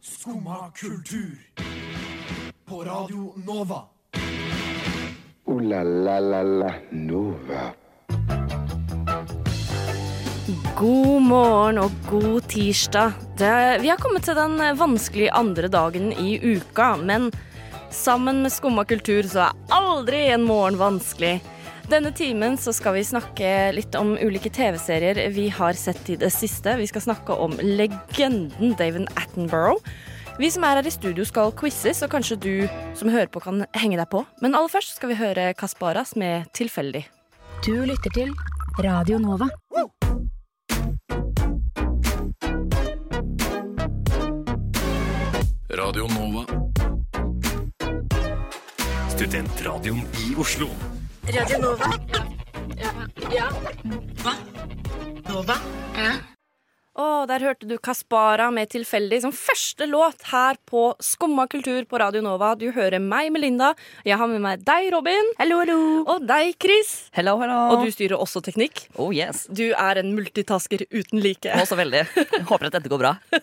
Skumma kultur. På Radio Nova. O-la-la-la-la-Nova. God morgen og god tirsdag. Det, vi har kommet til den vanskelige andre dagen i uka, men sammen med Skumma kultur så er aldri en morgen vanskelig. Denne timen så skal vi snakke litt om ulike TV-serier vi har sett i det siste. Vi skal snakke om legenden David Attenborough. Vi som er her i studio skal quizes, og kanskje du som hører på kan henge deg på. Men aller først skal vi høre Kasparas med 'Tilfeldig'. Du lytter til Radio Nova. Radio Nova. Studentradioen i Oslo. Og der hørte du Kaspara med 'Tilfeldig' som første låt her på Skumma kultur på Radio Nova. Du hører meg, Melinda. Jeg har med meg deg, Robin. Hallo, hallo. Og deg, Chris. Hello, hello. Og du styrer også teknikk. Oh, yes. Du er en multitasker uten like. Også veldig. Jeg Håper at dette går bra.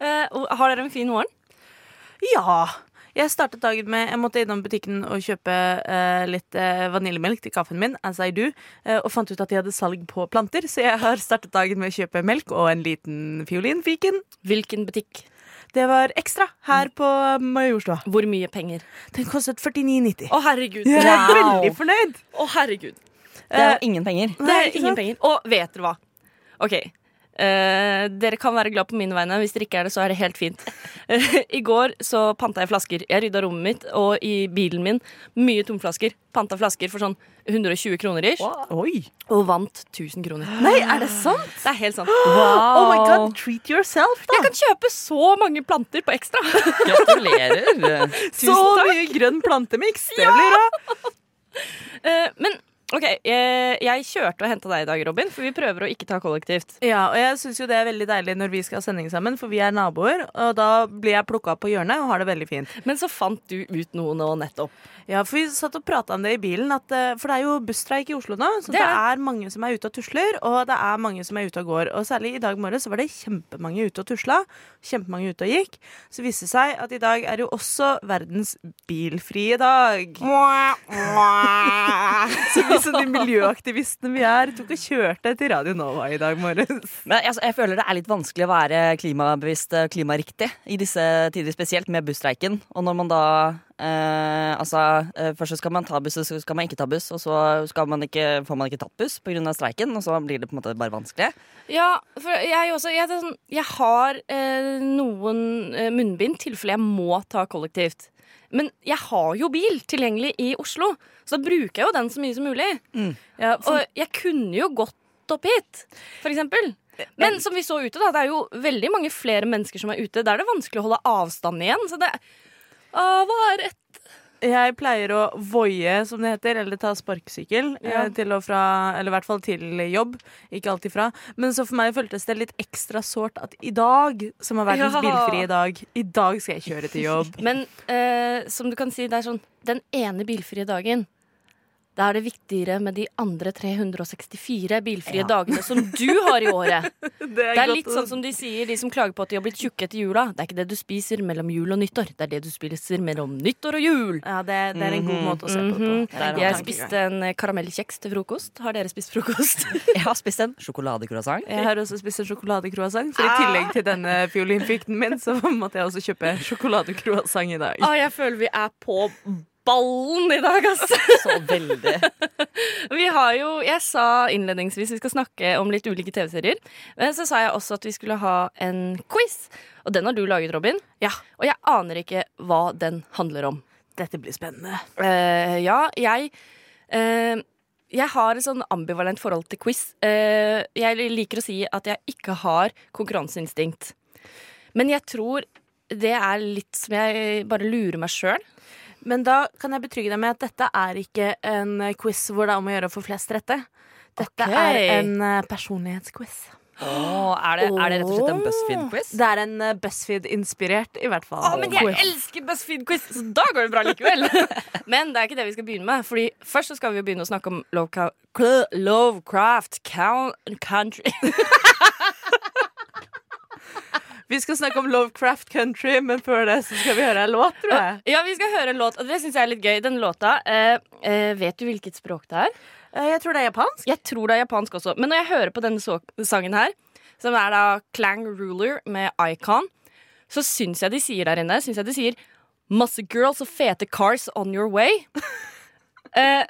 Eh, har dere en fin morgen? Ja. Jeg startet dagen med Jeg måtte innom butikken og kjøpe uh, litt uh, vaniljemelk til kaffen min, as I do, uh, og fant ut at de hadde salg på planter, så jeg har startet dagen med å kjøpe melk og en liten fiolinfiken. Hvilken butikk? Det var ekstra her på Majorstua. Hvor mye penger? Den kostet 49,90. Å, herregud. Jeg er Wow. veldig fornøyd. Å, herregud. Det er jo ingen penger. Det er ingen penger. Og vet dere hva? OK. Eh, dere kan være glad på mine vegne. Hvis dere ikke er det, så er det helt fint. Uh, I går så panta jeg flasker. Jeg rydda rommet mitt, og i bilen min mye tomflasker. Panta flasker for sånn 120 kroner ish, Wow. og vant 1000 kroner. Nei, er det sant? Det er helt sant. Oh my god, treat yourself, da. Jeg kan kjøpe så mange planter på ekstra. Gratulerer. Så mye grønn plantemiks. Det blir bra. Uh, men OK, jeg, jeg kjørte og henta deg i dag, Robin, for vi prøver å ikke ta kollektivt. Ja, og jeg syns jo det er veldig deilig når vi skal ha sending sammen, for vi er naboer, og da blir jeg plukka opp på hjørnet og har det veldig fint. Men så fant du ut noe nå nettopp. Ja, for vi satt og prata om det i bilen, at, eh, for det er jo busstreik i Oslo nå. Så Det det er er mange som er ute og tusler, og det er mange som er ute og går. Og særlig i dag morges så var det kjempemange ute og tusla. Kjempemange ute og gikk. Så viste det seg at i dag er jo også verdens bilfrie dag. så vi som de miljøaktivistene vi er, tok og kjørte til Radio Nova i dag morges. Men altså, jeg føler det er litt vanskelig å være klimabevisst klimariktig i disse tider, spesielt med busstreiken. Og når man da eh, Altså, eh, først så skal man ta buss, og så skal man ikke ta buss, og så skal man ikke, får man ikke tatt buss pga. streiken, og så blir det på en måte bare vanskelig. Ja, for jeg også Jeg, er sånn, jeg har eh, noen eh, munnbind tilfelle jeg må ta kollektivt. Men jeg har jo bil tilgjengelig i Oslo, så da bruker jeg jo den så mye som mulig. Ja, Og jeg kunne jo gått opp hit, for eksempel. Men som vi så ute, da, det er jo veldig mange flere mennesker som er ute. Da er det vanskelig å holde avstand igjen. Så det ah, Hva er et Jeg pleier å voie, som det heter, eller ta sparkesykkel Ja. eh, til og fra, eller i hvert fall til jobb. Ikke alltid fra. Men så for meg føltes det litt ekstra sårt at i dag, som er verdens Ja. bilfrie dag, i dag skal jeg kjøre til jobb. Men eh, som du kan si, det er sånn Den ene bilfrie dagen da er det viktigere med de andre 364 bilfrie dagene som du har i året. Det Det er litt sånn som de sier, de som klager på at de har blitt tjukke etter jula. Det er ikke det du spiser mellom jul og nyttår, det er det du spiser mellom nyttår og jul. Ja, det, det er en god måte å se på det Mhm. på. Det er Jeg tankegang. spiste en eh, karamellkjeks til frokost. Har dere spist frokost? Jeg har spist en sjokoladecroissant. Jeg har også spist en sjokoladecroissant, for i tillegg til denne fiolinfikten min, så måtte jeg også kjøpe sjokoladecroissant i dag. ah, jeg føler vi er på ballen i dag, altså. Så veldig. Vi har jo, Jeg sa innledningsvis vi skal snakke om litt ulike TV-serier. Men så sa jeg også at vi skulle ha en quiz. Og den har du laget, Robin. Ja. Og jeg aner ikke hva den handler om. Dette blir spennende. Uh, ja, jeg uh, Jeg har et sånn ambivalent forhold til quiz. Eh, jeg liker å si at jeg ikke har konkurranseinstinkt. Men jeg tror det er litt som jeg bare lurer meg sjøl. Men da kan jeg betrygge deg med at dette er ikke en quiz hvor det er om å gjøre å få flest rette. Dette okay. er en eh, personlighetsquiz. Åh, er, det, er det rett og slett en BuzzFeed-quiz? Det er en uh, BuzzFeed-inspirert, i hvert fall. Oh, men jeg elsker BuzzFeed-quiz, så da går det bra likevel. men det er ikke det vi skal begynne med. Fordi Først så skal vi begynne å snakke om Lovecraft Count Country. Vi skal snakke om Lovecraft Country, men før det så skal vi høre en låt, tror jeg. Ja, vi skal høre en låt, og det syns jeg er litt gøy. Den låta eh, eh, Vet du hvilket språk det er? Eh, Jeg tror det er japansk. Jeg tror det er japansk også. Men når jeg hører på denne så sangen her, som er da Clang Ruler med Icon, så syns jeg de sier der inne Syns jeg de sier Masse girls og fete cars on your way. Eh,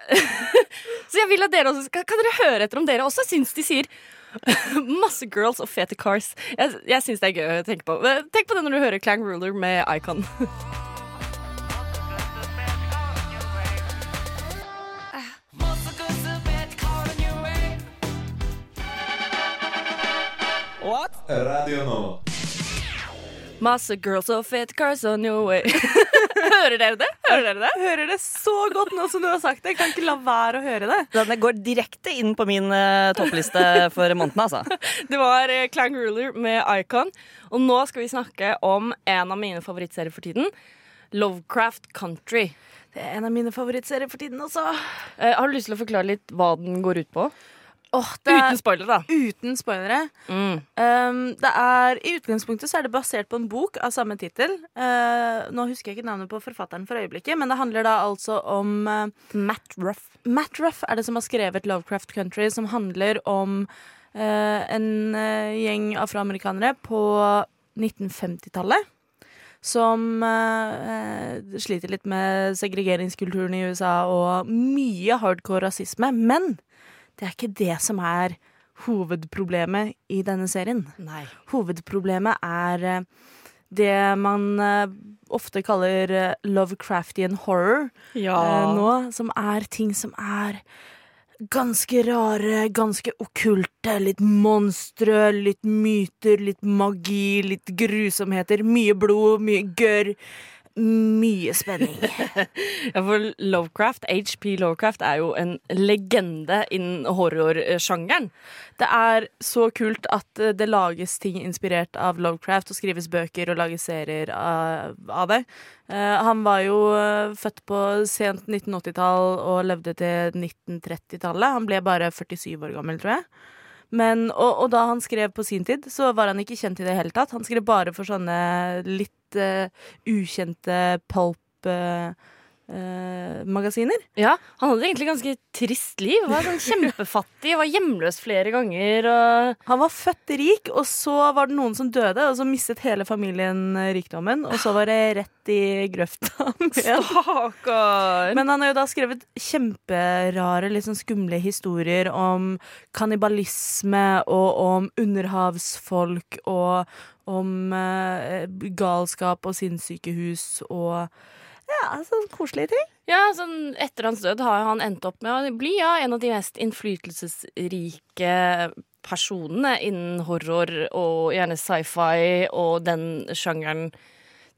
så jeg vil at dere også Kan dere høre etter om dere også syns de sier Masse girls og fete cars. Jeg, jeg syns det er gøy å tenke på. Eh, Tenk på det når du hører Clang Ruler med Icon. What? Radio no. Masse girls og fete cars on your way. Hører dere det? Hører dere det? Hører det så godt nå som du har sagt det. Jeg kan ikke la være å høre det. Denne går direkte inn på min uh, toppliste for måneden, altså. Det var uh, Clang Ruler med Icon. Og nå skal vi snakke om en av mine favorittserier for tiden. Lovecraft Country. Det er en av mine favorittserier for tiden også. Uh, har du lyst til å forklare litt hva den går ut på? Det er, Uten spoiler, da. uten spoilere. Mm. Um, det er, I utgangspunktet så er det basert på en bok av samme tittel. Uh, nå husker jeg ikke navnet på forfatteren for øyeblikket, men det handler da altså om uh, Matt Ruff. Matt Ruff er det som har skrevet Lovecraft Country, som handler om uh, en gjeng afroamerikanere på 1950-tallet. Som uh, sliter litt med segregeringskulturen i USA og mye hardcore rasisme. Men det er ikke det som er hovedproblemet i denne serien. Nei. Hovedproblemet er eh, det man eh, ofte kaller eh, Lovecraftian horror Ja. nå, som er ting som er ganske rare, ganske okkulte. Litt monstre, litt myter, litt magi, litt grusomheter. Mye blod, mye gørr. Mye spenning. Ja, for Lovecraft, HP Lovecraft, er jo en legende innen horrorsjangeren. Det er så kult at eh, det lages ting inspirert av Lovecraft, og skrives bøker og lages serier av, av det. Uh, han var jo eh, født på sent 1980-tall og levde til 1930-tallet. Han ble bare 47 år gammel, tror jeg. Men, og, og da han skrev på sin tid, så var han ikke kjent i det hele tatt. Han skrev bare for sånne litt uh, ukjente pulp eh, eh, magasiner. Ja, Han hadde egentlig ganske trist liv. Var sånn kjempefattig, var hjemløs flere ganger. Og Han var født rik, og så var det noen som døde, og så mistet hele familien eh, rikdommen, og så var det rett i grøfta. Stakkar! Men han har jo da skrevet kjemperare, litt sånn skumle historier om kannibalisme og om underhavsfolk og om eh, galskap og sinnssykehus og ja, sånn koselige ting. Ja, sånn Etter hans død har han endt opp med å bli ja, en av de mest innflytelsesrike personene innen horror og gjerne sci-fi og den sjangeren.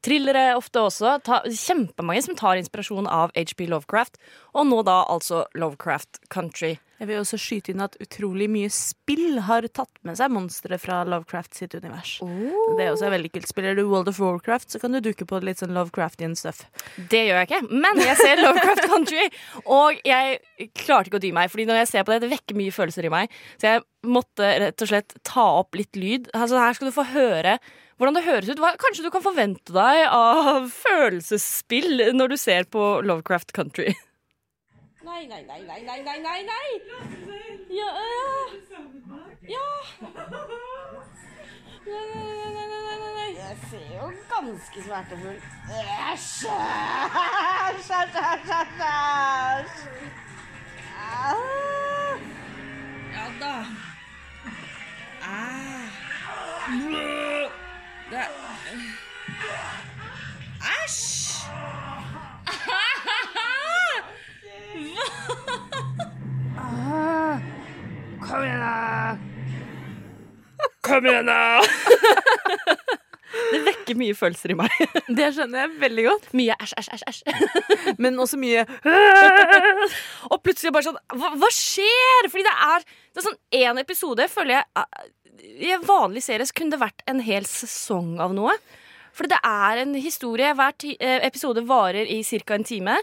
Thrillere ofte også. Ta, kjempemange som tar inspirasjon av HP Lovecraft. Og nå da altså Lovecraft Country. Jeg vil også skyte inn at utrolig mye spill har tatt med seg monstre fra Lovecraft sitt univers. Det er også veldig kult. Spiller du World of Warcraft, så kan du dukke på litt sånn Lovecraftian stuff. Det gjør jeg ikke, men jeg ser Lovecraft Country, og jeg klarte ikke å dy meg. Fordi når jeg ser på det, det vekker mye følelser i meg. Så jeg måtte rett og slett ta opp litt lyd. Altså, her skal du få høre hvordan det høres ut. Hva, kanskje du kan forvente deg av følelsesspill når du ser på Lovecraft Country. Nei, nei, nei, nei, nei, nei, nei, nei. Ja, ja. Ja. Nei, nei, nei, nei, nei, nei. Jeg ser jo ganske smertefull Æsj! Æsj, æsj, æsj, æsj, Kom igjen, da! Kom igjen, da! Det vekker mye følelser i meg. Det skjønner jeg veldig godt. Mye æsj, æsj, æsj. æsj. Men også mye Og plutselig bare sånn Hva, hva skjer? Fordi det er, det er sånn én episode, føler jeg eh, I en vanlig serie så kunne det vært en hel sesong av noe. Fordi det er en historie. Hver ti, eh, episode varer i ca. en time.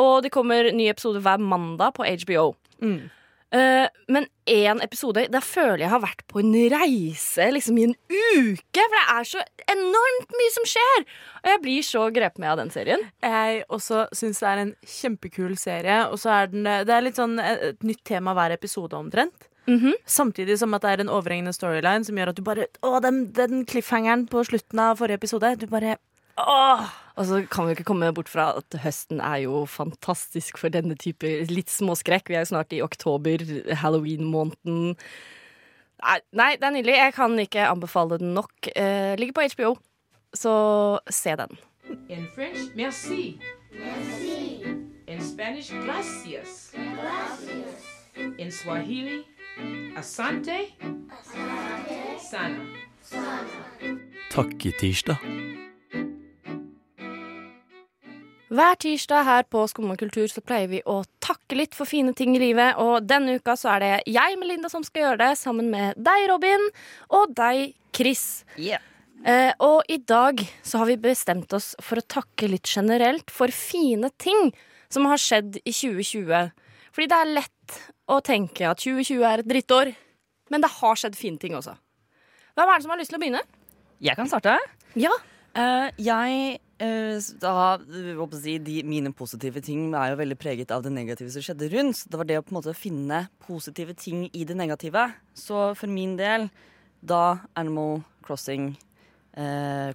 Og det kommer ny episode hver mandag på HBO. Mm. Eh, men én episode, da føler jeg har vært på en reise liksom i en uke. For det er så enormt mye som skjer! Og jeg blir så grepet med av den serien. Jeg også syns det er en kjempekul serie. Og så er den Det er litt sånn et et nytt tema hver episode omtrent. Mhm. Samtidig som at det er en overhengende storyline som gjør at du bare Å, den, den cliffhangeren på slutten av forrige episode. Du bare Åh! Og så kan vi ikke komme bort fra at høsten er jo fantastisk for denne type litt småskrekk. Vi er jo snart i oktober, halloween-måneden. Nei, nei, det er nydelig. Jeg kan ikke anbefale den nok. Eh, ligger på HBO, så se den. In French, merci. Merci. In Spanish, gracias. Gracias. In Swahili, asante. Asante. Sana. Sana. Takketirsdag. Hver tirsdag her på Skumma kultur så pleier vi å takke litt for fine ting i livet, og denne uka så er det jeg, Melinda, som skal gjøre det, sammen med deg, Robin, og deg, Chris. Yeah. Eh, og i dag så har vi bestemt oss for å takke litt generelt for fine ting som har skjedd i 2020. Fordi det er lett å tenke at 2020 er et drittår, men det har skjedd fine ting også. Hvem er det som har lyst til å begynne? Jeg kan starte. Ja. Uh, jeg da, jeg håper å si, de, Mine positive ting er jo veldig preget av det negative som skjedde rundt. Det var det å på en måte finne positive ting i det negative. Så for min del, da Animal Crossing eh,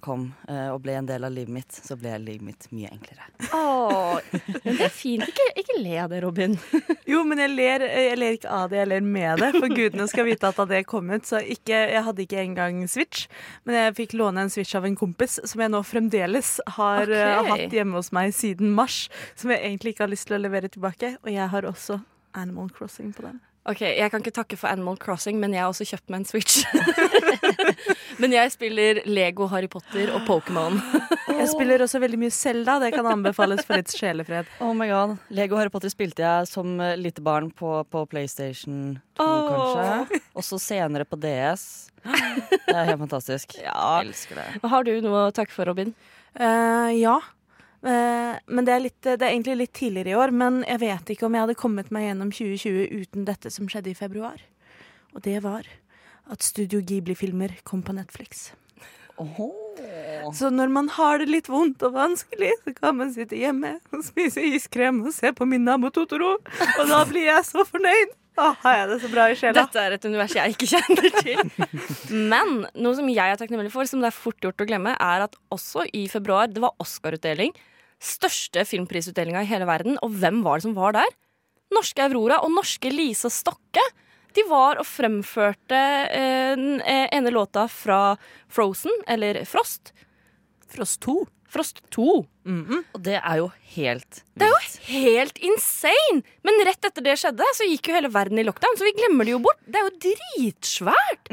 kom eh, og ble en del av livet mitt, så ble livet mitt mye enklere. Åh, men det er fint. Ikke, ikke le av det, Robin. Jo, men jeg ler, jeg ler ikke av det, jeg ler med det. For gudene skal vite at da det kom ut, så ikke, Jeg hadde ikke engang Switch, men jeg fikk låne en Switch av en kompis som jeg nå fremdeles har okay. eh, hatt hjemme hos meg siden mars. Som jeg egentlig ikke har lyst til å levere tilbake. Og jeg har også Animal Crossing på den. Ok, Jeg kan ikke takke for Animal Crossing, men jeg har også kjøpt meg en Switch. men jeg spiller Lego, Harry Potter og Pokémon. Jeg spiller også veldig mye Selda. Det kan anbefales for litt sjelefred. Oh my god, Lego Harry Potter spilte jeg som eh, lite barn på, på PlayStation 2, oh. kanskje. Også senere på DS. Det er helt fantastisk. Ja. Jeg elsker det. Har du noe å takke for, Robin? Uh, ja. Eh, men det er, litt, det er egentlig litt tidligere i år. Men jeg vet ikke om jeg hadde kommet meg gjennom 2020 uten dette som skjedde i februar. Og det var at Studio Ghibli-filmer kom på Netflix. Så når man har det litt vondt og vanskelig, så kan man sitte hjemme og spise iskrem og se på min nabo Totoro. Og da blir jeg så fornøyd. Da har jeg det så bra i sjela. Dette er et univers jeg ikke kjenner til. Men noe som jeg er takknemlig for, som det er fort gjort å glemme, er at også i februar det var Oscar-utdeling. Største filmprisutdelinga i hele verden. Og hvem var det som var der? Norske Aurora og norske Lisa Stokke. De var og fremførte eh, den eh, ene låta fra Frozen, eller Frost. Frost 2. Frost 2. Og det er jo helt Det er jo helt insane! Men rett etter det skjedde, så gikk jo hele verden i lockdown, så vi glemmer det jo bort. Det er jo dritsvært!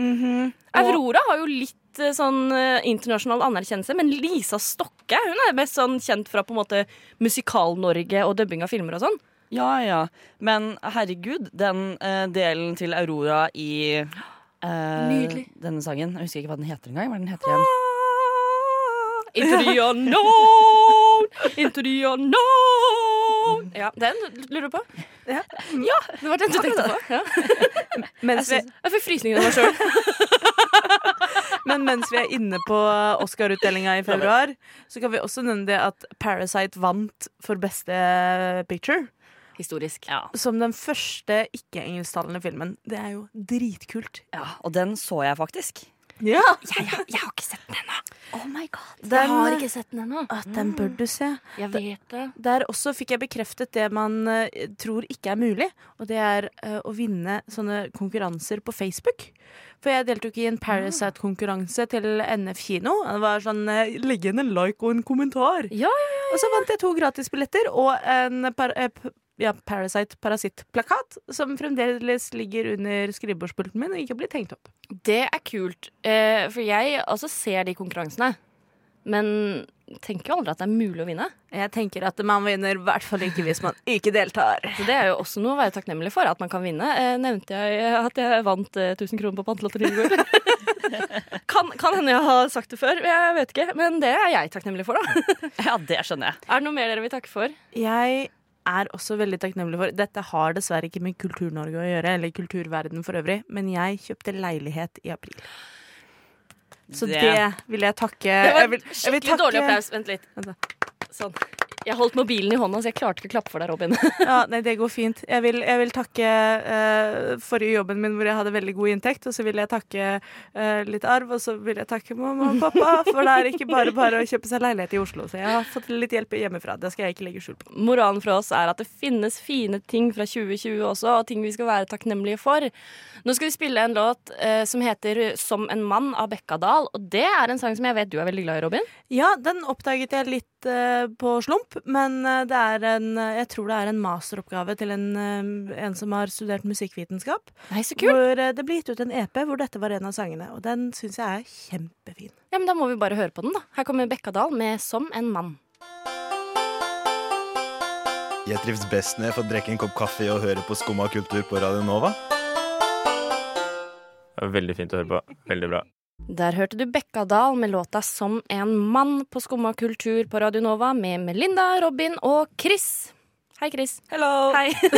Aurora har jo litt eh, sånn eh, internasjonal anerkjennelse, men Lisa Stokke hun er mest sånn kjent fra på en måte Musikal-Norge og dubbing av filmer og sånn. Ja, ja. Men herregud, den eh, delen til Aurora i eh, denne sangen Jeg husker ikke hva den heter engang. Hva den heter igjen? Into the unknown, into the unknown. Ja, den lurer du på? Ja. det var den du tenkte på. Ja. Jeg fikk frysninger av meg sjøl. Men mens vi er inne på Oscar-utdelinga i februar, så kan vi også nevne det at Parasite vant for beste picture. Historisk. Ja. Som den første ikke-engelsktalende filmen. Det er jo dritkult. ja. Og den så jeg faktisk. Ja, Jeg, har- jeg har ikke sett den ennå. Oh my god. Jeg har ikke sett den ennå. den bør du se. Jeg vet det. Der også fikk jeg bekreftet det man uh, tror ikke er mulig, og det er uh, å vinne sånne konkurranser på Facebook. For jeg deltok i en Parasite-konkurranse til NF kino. Det var sånn eh, legg igjen en like og en kommentar. Ja, ja, Og så vant jeg to gratisbilletter og en par, eh, har Parasite Parasitt-plakat, som fremdeles ligger under skrivebordspulten min og ikke blir tenkt opp. Det er kult. Eh, for jeg også ser de konkurransene. Men tenker jo aldri at det er mulig å vinne. Jeg tenker at man vinner i hvert fall ikke hvis man ikke deltar. Så det er jo også noe å være takknemlig for, at man kan vinne. Eh, nevnte jeg at jeg vant eh, 1000 kroner på Pantelotteriet i går? kan, kan hende jeg har sagt det før, jeg vet ikke. Men det er jeg takknemlig for, da. Ja, det skjønner jeg. Er det noe mer dere vil takke for? Jeg er også veldig takknemlig for Dette har dessverre ikke med Kultur-Norge å gjøre, eller kulturverden for øvrig, men jeg kjøpte leilighet i april. Så det, Det- vil jeg takke Det var jeg vil, jeg vil skikkelig dårlig applaus. Vent litt. Sånn. Jeg holdt mobilen i hånda, så jeg klarte ikke å klappe for deg, Robin. Ja, nei, det går fint. Jeg vil, jeg vil takke uh, forrige jobben min hvor jeg hadde veldig god inntekt, og så vil jeg takke uh, litt arv, og så vil jeg takke mamma og pappa, for det er ikke bare bare å kjøpe seg leilighet i Oslo. Så jeg har fått litt hjelp hjemmefra. Det skal jeg ikke legge skjul på. Moralen for oss er at det finnes fine ting fra 2020 også, og ting vi skal være takknemlige for. Nå skal vi spille en låt uh, som heter 'Som en mann' av Bekkadal, og det er en sang som jeg vet du er veldig glad i, Robin. Ja, den oppdaget jeg litt eh, på slump, men eh, det er en Jeg tror det er en masteroppgave til en, eh, en som har studert musikkvitenskap. Nei, så kult. Hvor eh, det ble gitt ut en EP hvor dette var en av sangene, og den syns jeg er kjempefin. Ja, men Da må vi bare høre på den, da. Her kommer Bekkadal med 'Som en mann'. Jeg trives best når jeg får drikke en kopp kaffe og høre på Skumma kultur på Radio Nova. Veldig fint å høre på. Veldig bra. Der hørte du Bekkadal med låta 'Som en mann' på Skumma kultur på Radio Nova med Melinda, Robin og Chris. Hei, Chris. Hello. Hei. Jeg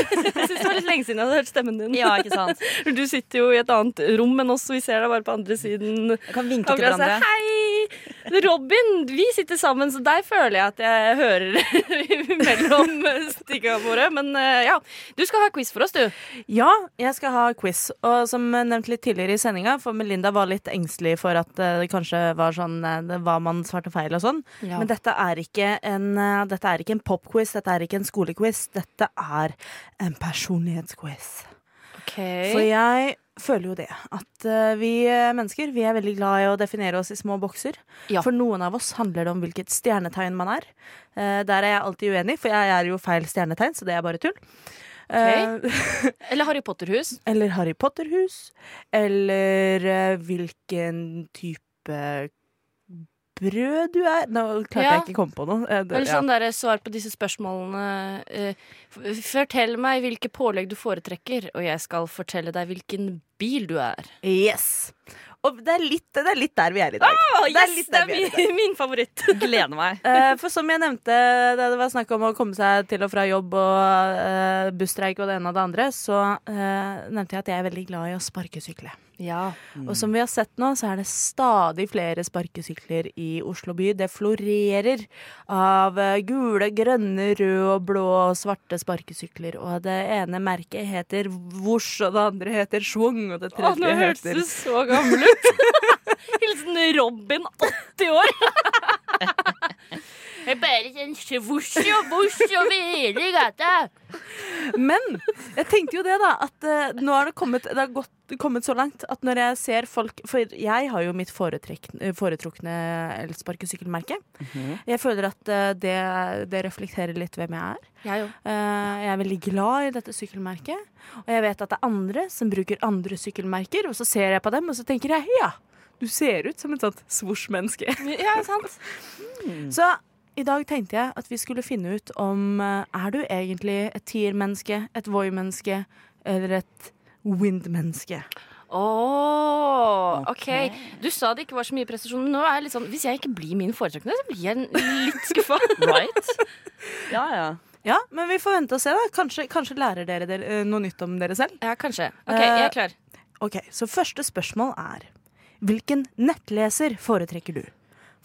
syns det var litt lenge siden jeg hadde hørt stemmen din. Ja, ikke sant? Du sitter jo i et annet rom enn oss, vi ser deg bare på andre siden. Jeg kan vinke til hverandre. Hei! Robin, vi sitter sammen, så deg føler jeg at jeg hører mellom stikka våre. Men eh, ja, du skal ha quiz for oss, du. Ja, jeg skal ha quiz. Og som nevnt litt tidligere i sendinga, for Melinda var litt engstelig for at eh, det kanskje var sånn eh, det var man svarte feil og sånn. Ja. Men dette er ikke en, dette er ikke en popquiz, dette er ikke en skolequiz. Dette er en personlighetsquiz. For jeg føler jo det at eh, vi eh, mennesker vi er veldig glad i å definere oss i små bokser. Ja. For noen av oss handler det om hvilket stjernetegn man er. Eh, der er jeg alltid uenig, for jeg er jo feil stjernetegn, så det er bare tull. Okay. Eller Harry Potter-hus. eller Harry Potter-hus. Eller hvilken type brød du er. Nå klarte Ja. jeg ikke å komme på noe. Eh, det- Eller ja. sånn der, svar på disse spørsmålene. eh, fortell meg hvilke pålegg du foretrekker, og jeg skal fortelle deg hvilken bil du er. Yes. Og det er, litt, det er litt der vi er i dag. Det er yes, det er vi er min, min favoritt. Gleder meg. Uh, for som jeg nevnte da det var snakk om å komme seg til og fra jobb og uh, busstreik og det ene og det andre, så uh, nevnte jeg at jeg er veldig glad i å sparkesykle. Ja. Og som vi har sett nå, så er det stadig flere sparkesykler i Oslo by. Det florerer av eh, gule, grønne, røde og blå og svarte sparkesykler. Og det ene merket heter Vosj, og det andre heter Schwung, og det tredje nå hørtes heter du så gammel ut. Hilsen Robin, 80 år. Jeg bare sånn svosj og bosj over hele gata. Men jeg tenkte jo det, da. At uh, nå har det kommet Det har gått, kommet så langt at når jeg ser folk For jeg har jo mitt foretrukne elsparkesykkelmerke. foretrukne elsparkesykkelmerke. Jeg føler at uh, det, det reflekterer litt hvem jeg er. Jeg. Eh, jeg er veldig glad i dette sykkelmerket. Og jeg vet at det er andre som bruker andre sykkelmerker, og så ser jeg på dem, og så tenker jeg ja, du ser ut som et sånt svosj-menneske. Ja, sant. Så i dag tenkte jeg at vi skulle finne ut om eh, Er du egentlig et tier-menneske, et Voi-menneske eller et Wind-menneske? Åh, OK. Du sa det ikke var så mye prestasjon, men nå er jeg litt sånn Hvis jeg ikke blir min foretrukne, så blir jeg litt skuffa. Right? Ja, ja. Ja, men vi får vente og se, da. Kanskje, kanskje lærer dere, dere eh, noe nytt om dere selv. Ja, kanskje. OK, jeg er klar. Ok, Så første spørsmål er Hvilken nettleser foretrekker du?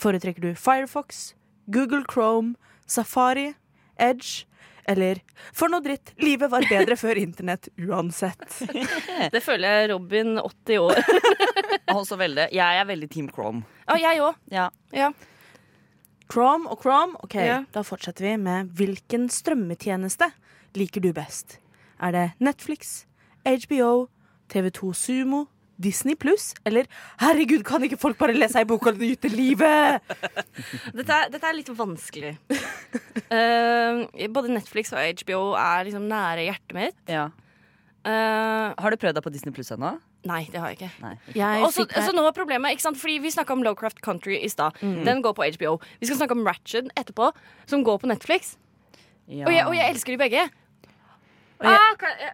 Foretrekker du Firefox, Google Chrome, Safari, Edge eller For noe dritt, livet var bedre før internett uansett. Det føler jeg Robin, 80 år. Også veldig. Jeg er veldig Team Chrome. Ja, jeg òg. Ja. Ja. Chrome og Chrome. Ok, Ja. Da fortsetter vi med hvilken strømmetjeneste liker du best? Er det Netflix, HBO, TV2 Sumo, Disney pluss eller Herregud, kan ikke folk bare lese ei bok og nyte livet? Dette, er- dette er litt vanskelig. uh, både Netflix og HBO er liksom nære hjertet mitt. ja. Uh, Har du prøvd deg på Disney Pluss ennå? nei, det har jeg ikke. Nei. Jeg Også, fikk så nå er problemet, ikke sant? Fordi Vi snakka om Lowcraft Country i stad. Den går på HBO. Vi skal snakke om Ratched etterpå, som går på Netflix. Ja. Og, jeg, og jeg elsker de begge. Og jeg, Ah, jeg...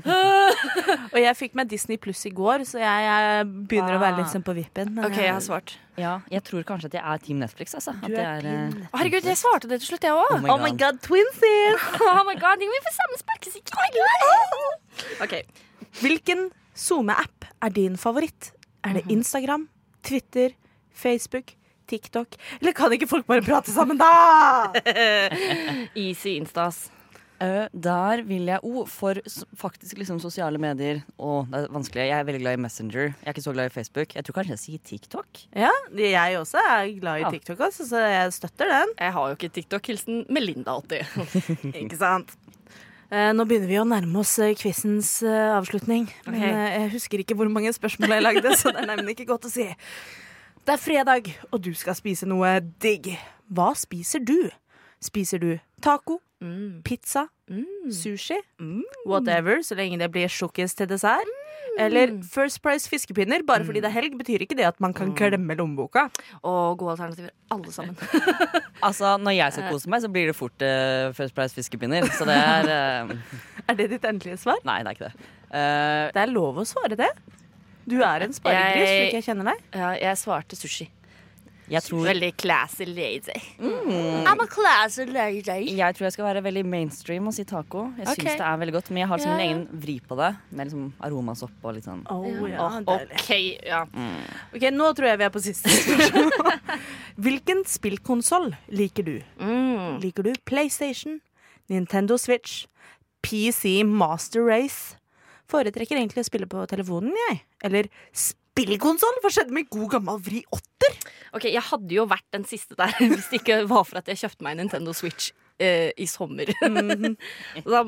og jeg fikk meg Disney Pluss i går, så jeg, jeg begynner å være litt Ah. sånn på vippen. men OK, jeg har svart. Ja, jeg tror kanskje at jeg er Team Netflix. Altså. At Du det er er, Team eh, Netflix. Herregud, jeg svarte det til slutt, jeg òg. Oh my Oh my god, twinsies! Oh my god, vi får samme sparkesykkel. okay. Hvilken SoMe-app er din favoritt? Er det Instagram, Twitter, Facebook, TikTok? Eller kan ikke folk bare prate sammen, da? Easy Instas. Eh, der vil jeg O For faktisk liksom sosiale medier Å, det er vanskelig. Jeg er veldig glad i Messenger. Jeg er ikke så glad i Facebook. Jeg tror kanskje jeg sier TikTok. Ja, jeg også er glad i Ja. TikTok, også, så jeg støtter den. Jeg har jo ikke TikTok. Hilsen Melinda alltid. Ikke sant? Eh, nå begynner vi å nærme oss quizens avslutning. Men Ok. eh, jeg husker ikke hvor mange spørsmål jeg lagde, så det er nemlig ikke godt å si. Det er fredag, og du skal spise noe digg. Hva spiser du? Spiser du taco, Mm. pizza, Mm. sushi, whatever, så lenge det blir sjokkis til dessert? Eller First Price fiskepinner? Bare fordi det er helg, betyr ikke det at man kan glemme lommeboka. Og gode alternativer, alle sammen. Altså, Når jeg skal kose meg, så blir det fort uh, First Price fiskepinner. Så det er uh... Er det ditt endelige svar? Nei, det er ikke det. Uh... Det er lov å svare det. Du er en sparegris, slik jeg kjenner deg. Ja, jeg svarte sushi. Jeg, tror, Veldig classy lady. Mm. I'm a classy lady. jeg tror jeg skal være veldig mainstream og si taco. Jeg okay. syns det er veldig godt Men jeg har liksom Ja, min ja. egen vri på det. Med liksom aromasopp og litt sånn Oh, ja, oh. OK, ja. Ok, Nå tror jeg vi er på siste spørsmål. Hvilken spillkonsoll liker du? Mm. Liker du PlayStation, Nintendo Switch, PC Master Race? Foretrekker egentlig å spille på telefonen, jeg. Eller spillkonsoll? Hva skjedde med god gammel vri otter? Ok, Jeg hadde jo vært den siste der hvis det ikke var for at jeg kjøpte meg en Nintendo Switch eh, i sommer. Så da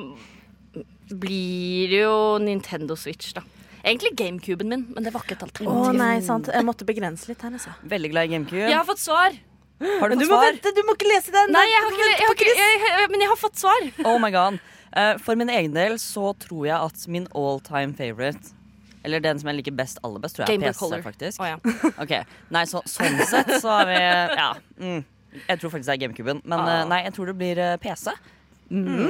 blir det jo Nintendo Switch, da. Egentlig GameCuben min, men det var ikke et Å oh, nei, sant. Jeg måtte begrense litt her, altså. Veldig glad i GameCube. Jeg har fått svar! Har du du fått må svar? vente, du må ikke lese den! Nei, jeg har ikke, jeg har ikke jeg, jeg, Men jeg har fått svar. Oh my god. Eh, for min egen del så tror jeg at min all time favorite Eller den som jeg liker best aller best, tror jeg Game er PC, Color. faktisk. Oh, ja. Ok, Nei, så, sånn sett så har vi Ja. Mm, jeg tror faktisk det er GameCuben. Men ah. nei, jeg tror det blir eh, PC.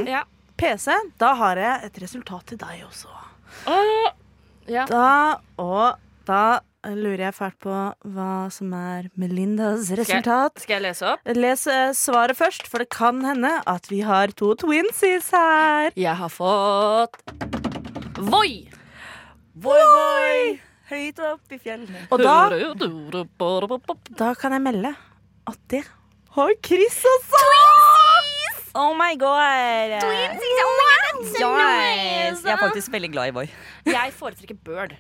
Ja. PC, da har jeg et resultat til deg også. Åh, ja. Da, og da lurer jeg fælt på hva som er Melindas resultat. Skal jeg lese opp? Les eh, svaret først, for det kan hende at vi har to twinsies her. Jeg har fått Voi! Voi, voi, høyt opp i fjellene. Og da, da kan jeg melde at det har Chris også! Oh my god! Twinsies, Yes. Jeg er faktisk veldig glad i Voi. Jeg foretrekker Bird.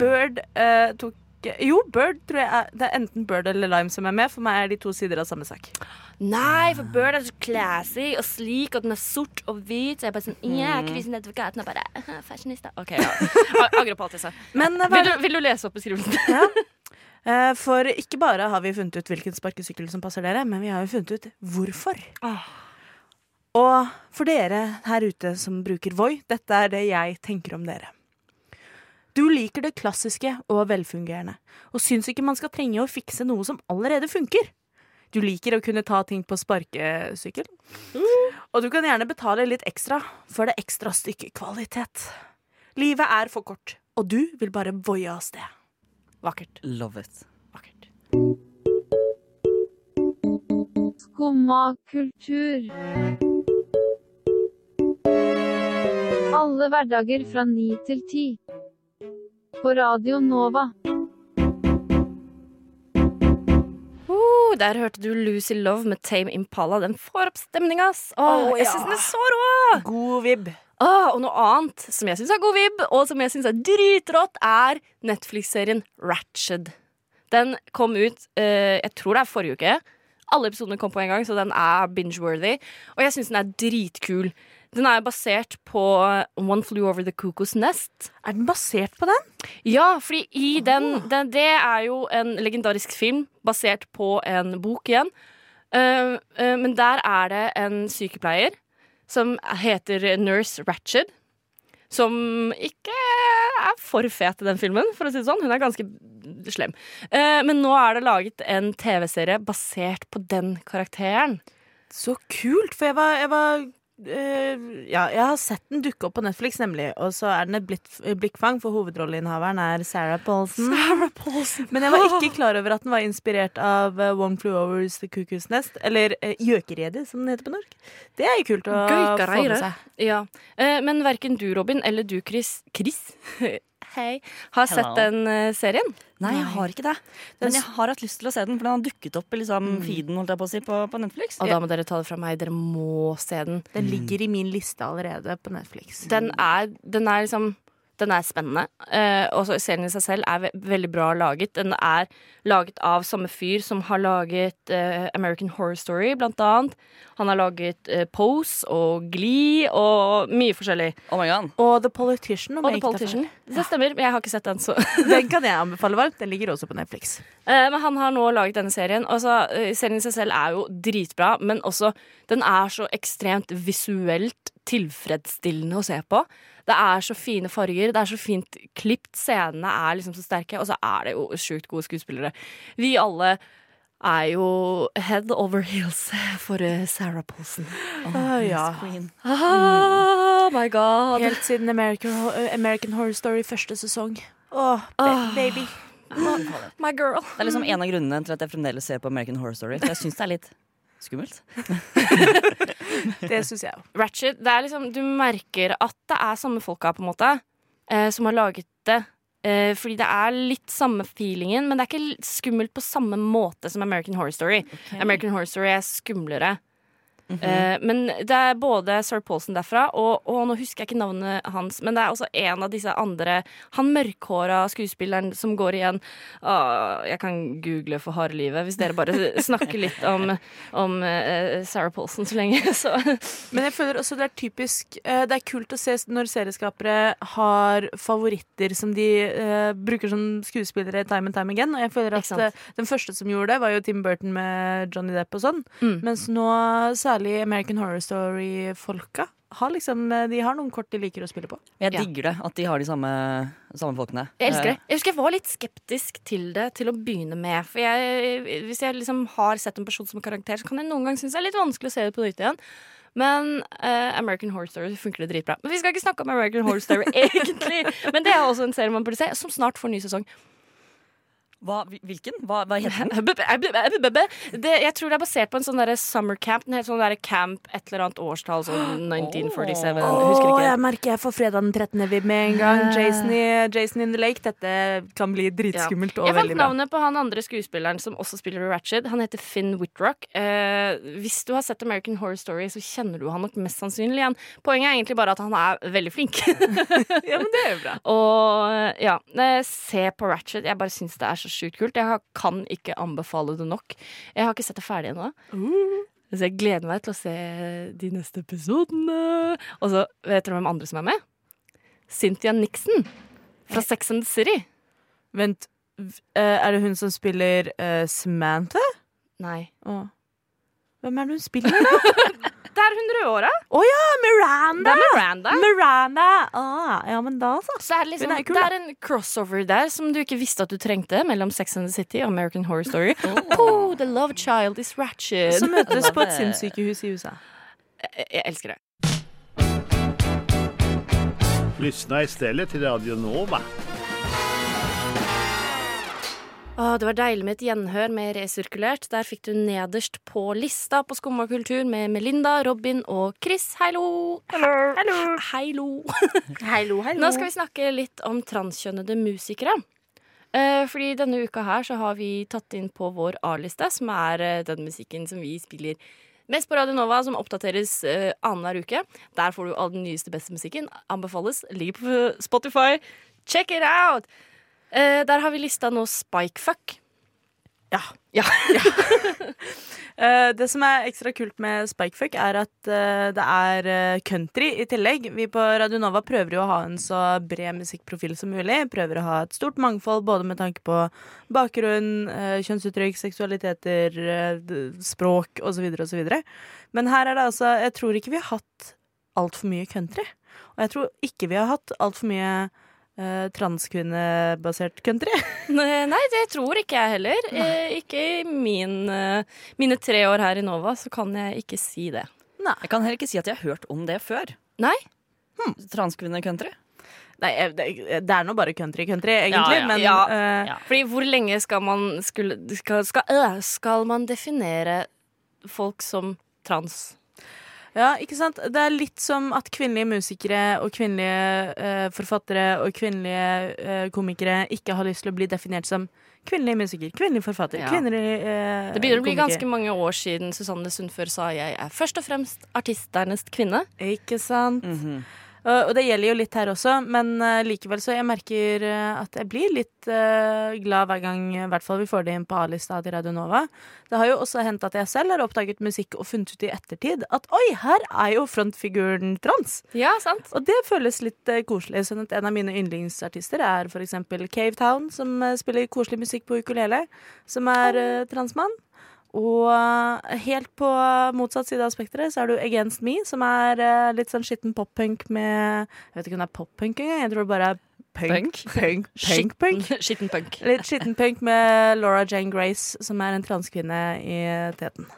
Bird uh, tok Jo, Bird tror jeg er Det er enten Bird eller Lime som er med. For meg er de to sider av samme sak. Nei, for Bird er så classy og slik, og den er sort og hvit. Så jeg er bare sånn Ja, Kristin Edvard Gaten er bare fashionista. OK, ja. Angrer på alt jeg sa. Men hva Vil du, vil du lese opp beskrivelsen? ja. Eh, For ikke bare har vi funnet ut hvilken sparkesykkel som passer dere, men vi har jo funnet ut hvorfor. Og for dere her ute som bruker Voi, dette er det jeg tenker om dere. Du liker det klassiske og velfungerende, og syns ikke man skal trenge å fikse noe som allerede funker. Du liker å kunne ta ting på sparkesykkel, og du kan gjerne betale litt ekstra for det ekstra stykket kvalitet. Livet er for kort, og du vil bare voie av sted. Vakkert. Love it. Vakkert. Skumma kultur. Alle hverdager fra ni til ti. På Radio Nova. Uh, der hørte du Lucy Love med Tame Impala. Den får opp stemninga, ass. Åh, oh, jeg ja. syns den er så rå! God vibb. Åh, og noe annet som jeg syns er god vibb, og som jeg syns er dritrått, er Netflix-serien Ratched. Den kom ut uh, jeg tror det er forrige uke. Alle episodene kom på en gang, så den er binge-worthy. Og jeg syns den er dritkul. Den er basert på One Flew Over the Cuckoo's Nest. Er den basert på den? Ja, fordi i den, den Det er jo en legendarisk film basert på en bok igjen. Uh, uh, men der er det en sykepleier som heter Nurse Ratched. Som ikke er for fet i den filmen, for å si det sånn. Hun er ganske slem. Uh, men nå er det laget en TV-serie basert på den karakteren. Så kult, for jeg var, jeg var ja, jeg har sett den dukke opp på Netflix, nemlig. Og så er den et blitt, blikkfang, for hovedrolleinnehaveren er Sarah Paulson. Men jeg var ikke klar over at den var inspirert av eh, One Flew Overs The Cuckoo's Nest. Eller Gjøkeredet, som den heter på norsk. Det er jo kult å få med seg. Ja. Eh, men verken du, Robin, eller du, Chris, Chris Hei. Har Hello. sett den eh, serien? Nei, jeg har ikke det. Men jeg har hatt lyst til å se den, for den har dukket opp i liksom, feeden holdt jeg på, å si, på, på Netflix. Og da må dere ta det fra meg. Dere må se den. Den ligger i min liste allerede på Netflix. Den er, den er liksom den er spennende. Eh, og serien i seg selv er ve veldig bra laget. Den er laget av samme fyr som har laget eh, American Horror Story, blant annet. Han har laget eh, Pose og Glee og mye forskjellig. Oh my god. Og The Politician. Og The Politician. Det stemmer, men jeg har ikke sett den, så Den kan jeg anbefale varmt. Den ligger også på Netflix. Eh, Men han har nå laget denne serien. Og så, eh, serien i seg selv er jo dritbra, men også den er så ekstremt visuelt tilfredsstillende å se på. Det er så fine farger, det er så fint klipt, scenene er liksom så sterke, og så er det jo sjukt gode skuespillere. Vi alle er jo head over heels for eh, Sarah Polson. Oh, ja. Oh my god. Helt siden American, American Horror Story første sesong. Åh, ba Ah. baby. My girl. Det er liksom en av grunnene til at jeg fremdeles ser på American Horror Story. For jeg syns det er litt skummelt. Det syns jeg òg. Ratchet, det er liksom, du merker at det er samme folka, på en måte, eh, som har laget det. Eh, fordi det er litt samme feelingen, men det er ikke skummelt på samme måte som American Horror Story. American Horror Story er skumlere. Eh, men det er både Sir Paulson derfra, og, og nå husker jeg ikke navnet hans, men det er også en av disse andre Han mørkhåra skuespilleren som går igjen Uh, Jeg kan google for harde livet hvis dere bare snakker litt om, om uh, Sarah Paulson så lenge, så Men jeg føler også det er typisk eh, Det er kult å se når serieskapere har favoritter som de bruker som skuespillere time and time again. Og jeg føler at den første som gjorde det, var jo Tim Burton med Johnny Depp og sånn. Mm. Mens nå særlig American Horror Story-folka har liksom eh, De har noen kort de liker å spille på. Jeg Ja. digger det, at de har de samme, samme folkene. Jeg elsker det. Eh, Jeg husker jeg var litt skeptisk til det til å begynne med. For jeg, hvis jeg liksom har sett en person som en karakter, så kan jeg noen gang synes det er litt vanskelig å se det på nytt igjen. Men uh, American Horror Story funker det dritbra. Men vi skal ikke snakke om American Horror Story egentlig. Men det er også en serie man burde se, som snart får ny sesong. Hva, hvilken? Hva, hva heter den? Det, jeg tror det er basert på en sånn derre summer camp. Den heter sånn derre camp et eller annet årstall, sånn 1947. Jeg Husker ikke. jeg merker jeg får fredag den 13. vibb med en gang. Jason, i, Jason in the Lake. Dette kan bli dritskummelt og Jeg fant navnet på han andre skuespilleren som også spiller Ratched. Ratchet. Han heter Finn Whitrock. Eh, hvis du har sett American Horror Story, så kjenner du han nok mest sannsynlig igjen. Poenget er egentlig bare at han er veldig flink. Ja, men det er jo bra. Og ja, eh, se på Ratchet. Jeg bare syns det er så sjukt kult. Jeg har- kan ikke anbefale det nok. Jeg har ikke sett det ferdig ennå. Så jeg gleder meg til å se de neste episodene. Og så vet dere hvem andre som er med? Cynthia Nixon fra Sex and the City. Vent, eh, er det hun som spiller uh, Samantha? Nei. Åh. Hvem er det hun spiller, da? Det er hun rødhåra. Å ja, Miranda! Det er Miranda. Miranda. Ah, ja, men da, så. Så er det, liksom, er kul, det er en crossover der som du ikke visste at du trengte, mellom Sex and the City og American Horror Story. Oh, the love child is ratchet. Som møtes på et sinnssykehus i USA. Jeg, jeg elsker det. Lyssna istället till Radio Nova. Åh, det var deilig med et gjenhør med Resirkulert. Der fikk du nederst på lista på Skumma kultur med Melinda, Robin og Chris. Heilo! Hallo! Heilo. Heilo, heilo. Nå skal vi snakke litt om transkjønnede musikere. Eh, fordi denne uka her så har vi tatt inn på vår A-liste, som er eh, den musikken som vi spiller mest på Radio Nova, som oppdateres uh, annenhver uke. Der får du all den nyeste, beste musikken. Anbefales. Ligger på Spotify. Check it out! Eh, der har vi lista nå Spikefuck. Ja. Ja. Eh, det som er ekstra kult med Spikefuck, er at eh, det er eh, country i tillegg. Vi på Radionova prøver jo å ha en så bred musikkprofil som mulig. Prøver å ha et stort mangfold både med tanke på bakgrunn, kjønnsuttrykk, seksualiteter, språk osv. osv. Men her er det altså Jeg tror ikke vi har hatt altfor mye country. Og jeg tror ikke vi har hatt altfor mye eh, transkvinnebasert country. Nei, det tror ikke jeg heller. Eh, ikke i min, eh, mine tre år her i Nova, så kan jeg ikke si det. Nei. Jeg kan heller ikke si at jeg har hørt om det før. Nei? Transkvinne-country. Nei, det, det er nå bare country-country, egentlig. ja, men ja, eh, ja. Fordi hvor lenge skal man skulle, skal, skal, skal man definere folk som trans? Ja, ikke sant? Det er litt som at kvinnelige musikere og kvinnelige eh, forfattere og kvinnelige eh, komikere ikke har lyst til å bli definert som kvinnelig musiker, kvinnelig forfatter, Ja. kvinnelig eh, Det begynner å bli komiker. ganske mange år siden Susanne Sundfør sa jeg er først og fremst artisternes kvinne. Ikke sant? Mhm. Og og det gjelder jo litt her også, men eh, likevel så jeg merker eh, at jeg blir litt eh, glad hver gang i hvert fall vi får det inn på A-lista til Radio Nova. Det har jo også hendt at jeg selv har oppdaget musikk og funnet ut i ettertid at oi, her er jo frontfiguren trans. Ja, sant. Og det føles litt eh, koselig. Sånn at en av mine yndlingsartister er for eksempel Cavetown, som eh, spiller koselig musikk på ukulele, som er eh, transmann. Og eh, helt på motsatt side av spekteret så er du Against Me, som er eh, litt sånn skitten poppunk med Jeg vet ikke om det er poppunk engang, jeg tror det bare er punk. Punk, punk, punk. Skitten punk. Litt skitten punk med Laura Jane Grace, som er en transkvinne i teten.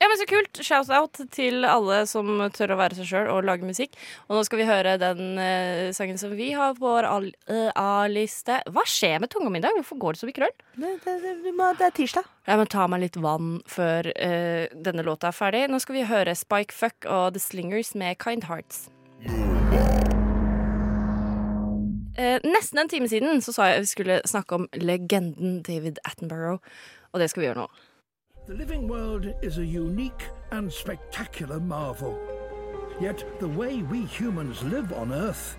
Ja. men så kult. Shout-out til alle som tør å være seg sjøl og lage musikk. Og nå skal vi høre den eh, sangen som vi har på vår eh, A-liste. Hva skjer med tunga mi i dag? Hvorfor går det så mye krøll? Det, det, det, du må- det er tirsdag. Jeg må ta meg litt vann før eh, denne låta er ferdig. Nå skal vi høre Spike Fuck og The Slingers med Kind Hearts. Eh, nesten en time siden så sa jeg vi skulle snakke om legenden David Attenborough, og det skal vi gjøre nå. The living world is a unique and spectacular marvel. Yet the way we humans live on Earth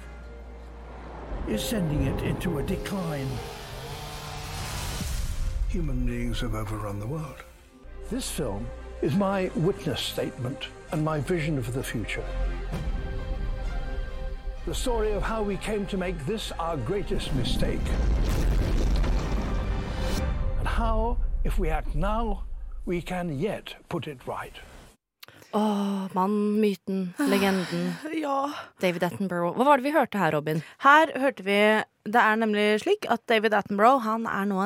is sending it into a decline. Human beings have overrun the world. This film is my witness statement and my vision of the future. The story of how we came to make this our greatest mistake. And how, if we act now, we can yet put it right. Åh, mannen, myten, legenden. Ja. David Attenborough. Hva var det vi hørte her, Robin? Her hørte vi Det er nemlig slik at David Attenborough han er nå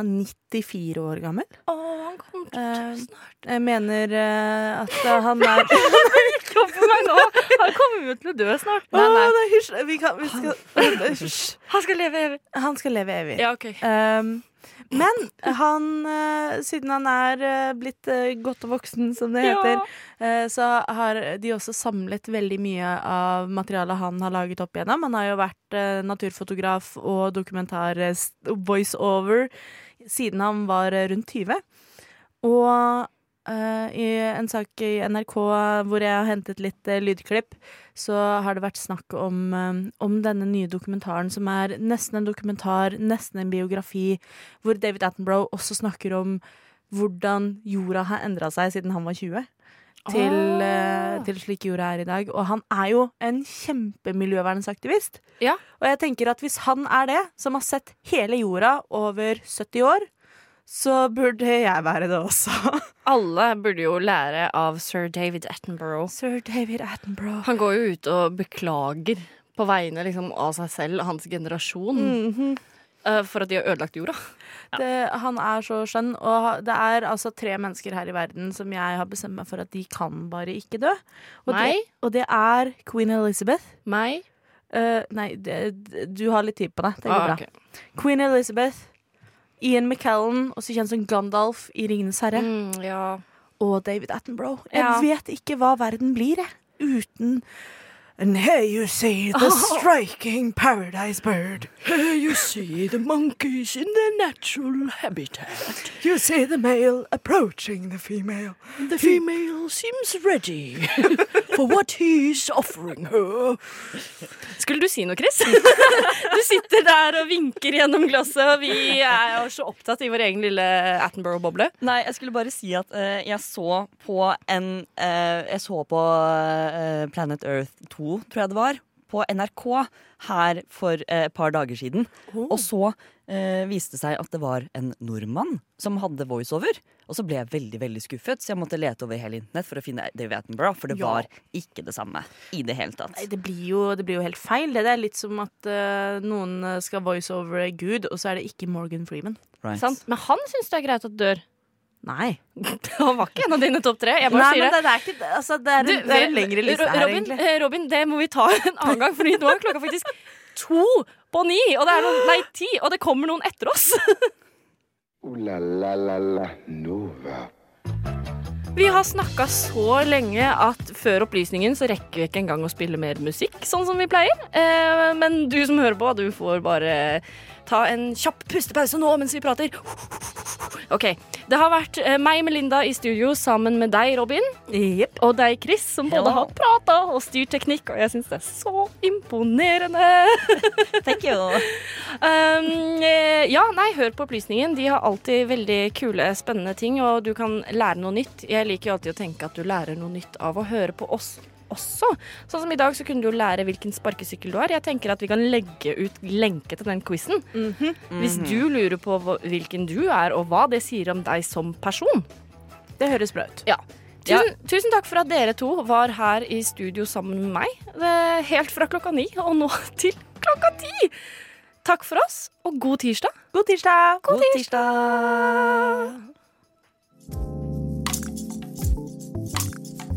94 år gammel. Åh, han kommer til å dø snart. Jeg mener uh, at eh, han er Kom for meg nå! Han kommer jo til å dø snart. Nei, nei, hysj! Vi, kan, vi skal Hysj. Han skal leve evig. Han skal leve evig. Ja, ok. Um, men han, eh, siden han er eh, blitt eh, godt voksen, som det Ja. heter, eh, så har de også samlet veldig mye av materialet han har laget opp igjennom. Han har jo vært naturfotograf og dokumentar-voiceover siden han var rundt 20. Og eh, i en sak i NRK hvor jeg har hentet litt uh, lydklipp, så har det vært snakk om, eh, om denne nye dokumentaren, som er nesten en dokumentar, nesten en biografi, hvor David Attenborough også snakker om hvordan jorda har endra seg siden han var 20. Til, uh, til slik jorda er i dag. Og han er jo en kjempemiljøvernsaktivist. Ja. Og jeg tenker at hvis han er det, som har sett hele jorda over 70 år, så burde jeg være det også. Alle burde jo lære av sir David Attenborough. Sir David Attenborough. Han går jo ut og beklager på vegne liksom, av seg selv og hans generasjon Mm -hmm for at de har ødelagt jorda. Det, han er så skjønn, og det er altså tre mennesker her i verden som jeg har bestemt meg for at de kan bare ikke dø. Og? Det, og det er Queen Elizabeth. Meg? Uh, nei, det, du har litt tid på deg. Det går Ah, bra. Queen Elizabeth, Ian McKellen, også kjent som Gandalf i Ringenes herre, Mm, ja. og David Attenborough. Jeg Ja. vet ikke hva verden blir, jeg, uten And here you see the striking paradise bird. Here you see the monkeys in their natural habitat. You see the male approaching the female. The female seems ready for what he's offering her. Skulle du si noe, Chris? Du sitter der og vinker gjennom glasset, og vi er jo så opptatt i vår egen lille Attenborough-boble. Nei, jeg skulle bare si at uh, jeg så på en uh, Jeg så på uh, Planet Earth 2, tror jeg det var, på NRK her for eh, et par dager siden. Og så eh, viste det seg at det var en nordmann som hadde voiceover. Og så ble jeg veldig veldig skuffet, så jeg måtte lete over hele internett for å finne David Attenborough, for det Ja. var ikke det samme i det hele tatt. Nei, det blir, jo, det blir jo helt feil. Det er litt som at uh, noen skal voiceover Gud, og så er det ikke Morgan Freeman. Right. Sant? Men han syns det er greit at dør. Nei. Det var ikke en av dine topp tre. Jeg bare Nei, sier men det. det, er ikke, altså, det, er en, Du, det er en lengre liste her, Robin, egentlig. eh, Robin, det må vi ta en annen gang, for nå er klokka faktisk to på ni. Og det er noen, nei, ti, og det kommer noen etter oss. Ooh la la la la Nova. Vi har snakka så lenge at før opplysningen så rekker vi ikke engang å spille mer musikk, sånn som vi pleier. Eh, men du som hører på, du får bare ta en kjapp pustepause nå mens vi prater. OK. Det har vært eh, meg, Melinda, i studio sammen med deg, Robin. Og deg, Chris, som både Hello. har prata og styrt teknikk, og jeg syns det er så imponerende. Thank you. Um, eh, ja, nei, hør på opplysningen. De har alltid veldig kule, spennende ting, og du kan lære noe nytt. Jeg liker jo alltid å tenke at du lærer noe nytt av å høre på oss også. Sånn som i dag så kunne du jo lære hvilken sparkesykkel du har. Jeg tenker at vi kan legge ut lenke til den quizen. Hvis du lurer på hvilken du er, og hva det sier om deg som person. Det høres bra ut. Ja. Tusen, tusen takk for at dere to var her i studio sammen med meg. Helt fra klokka ni og nå til klokka ti. Takk for oss, og god tirsdag. god tirsdag. God tirsdag. God tirsdag.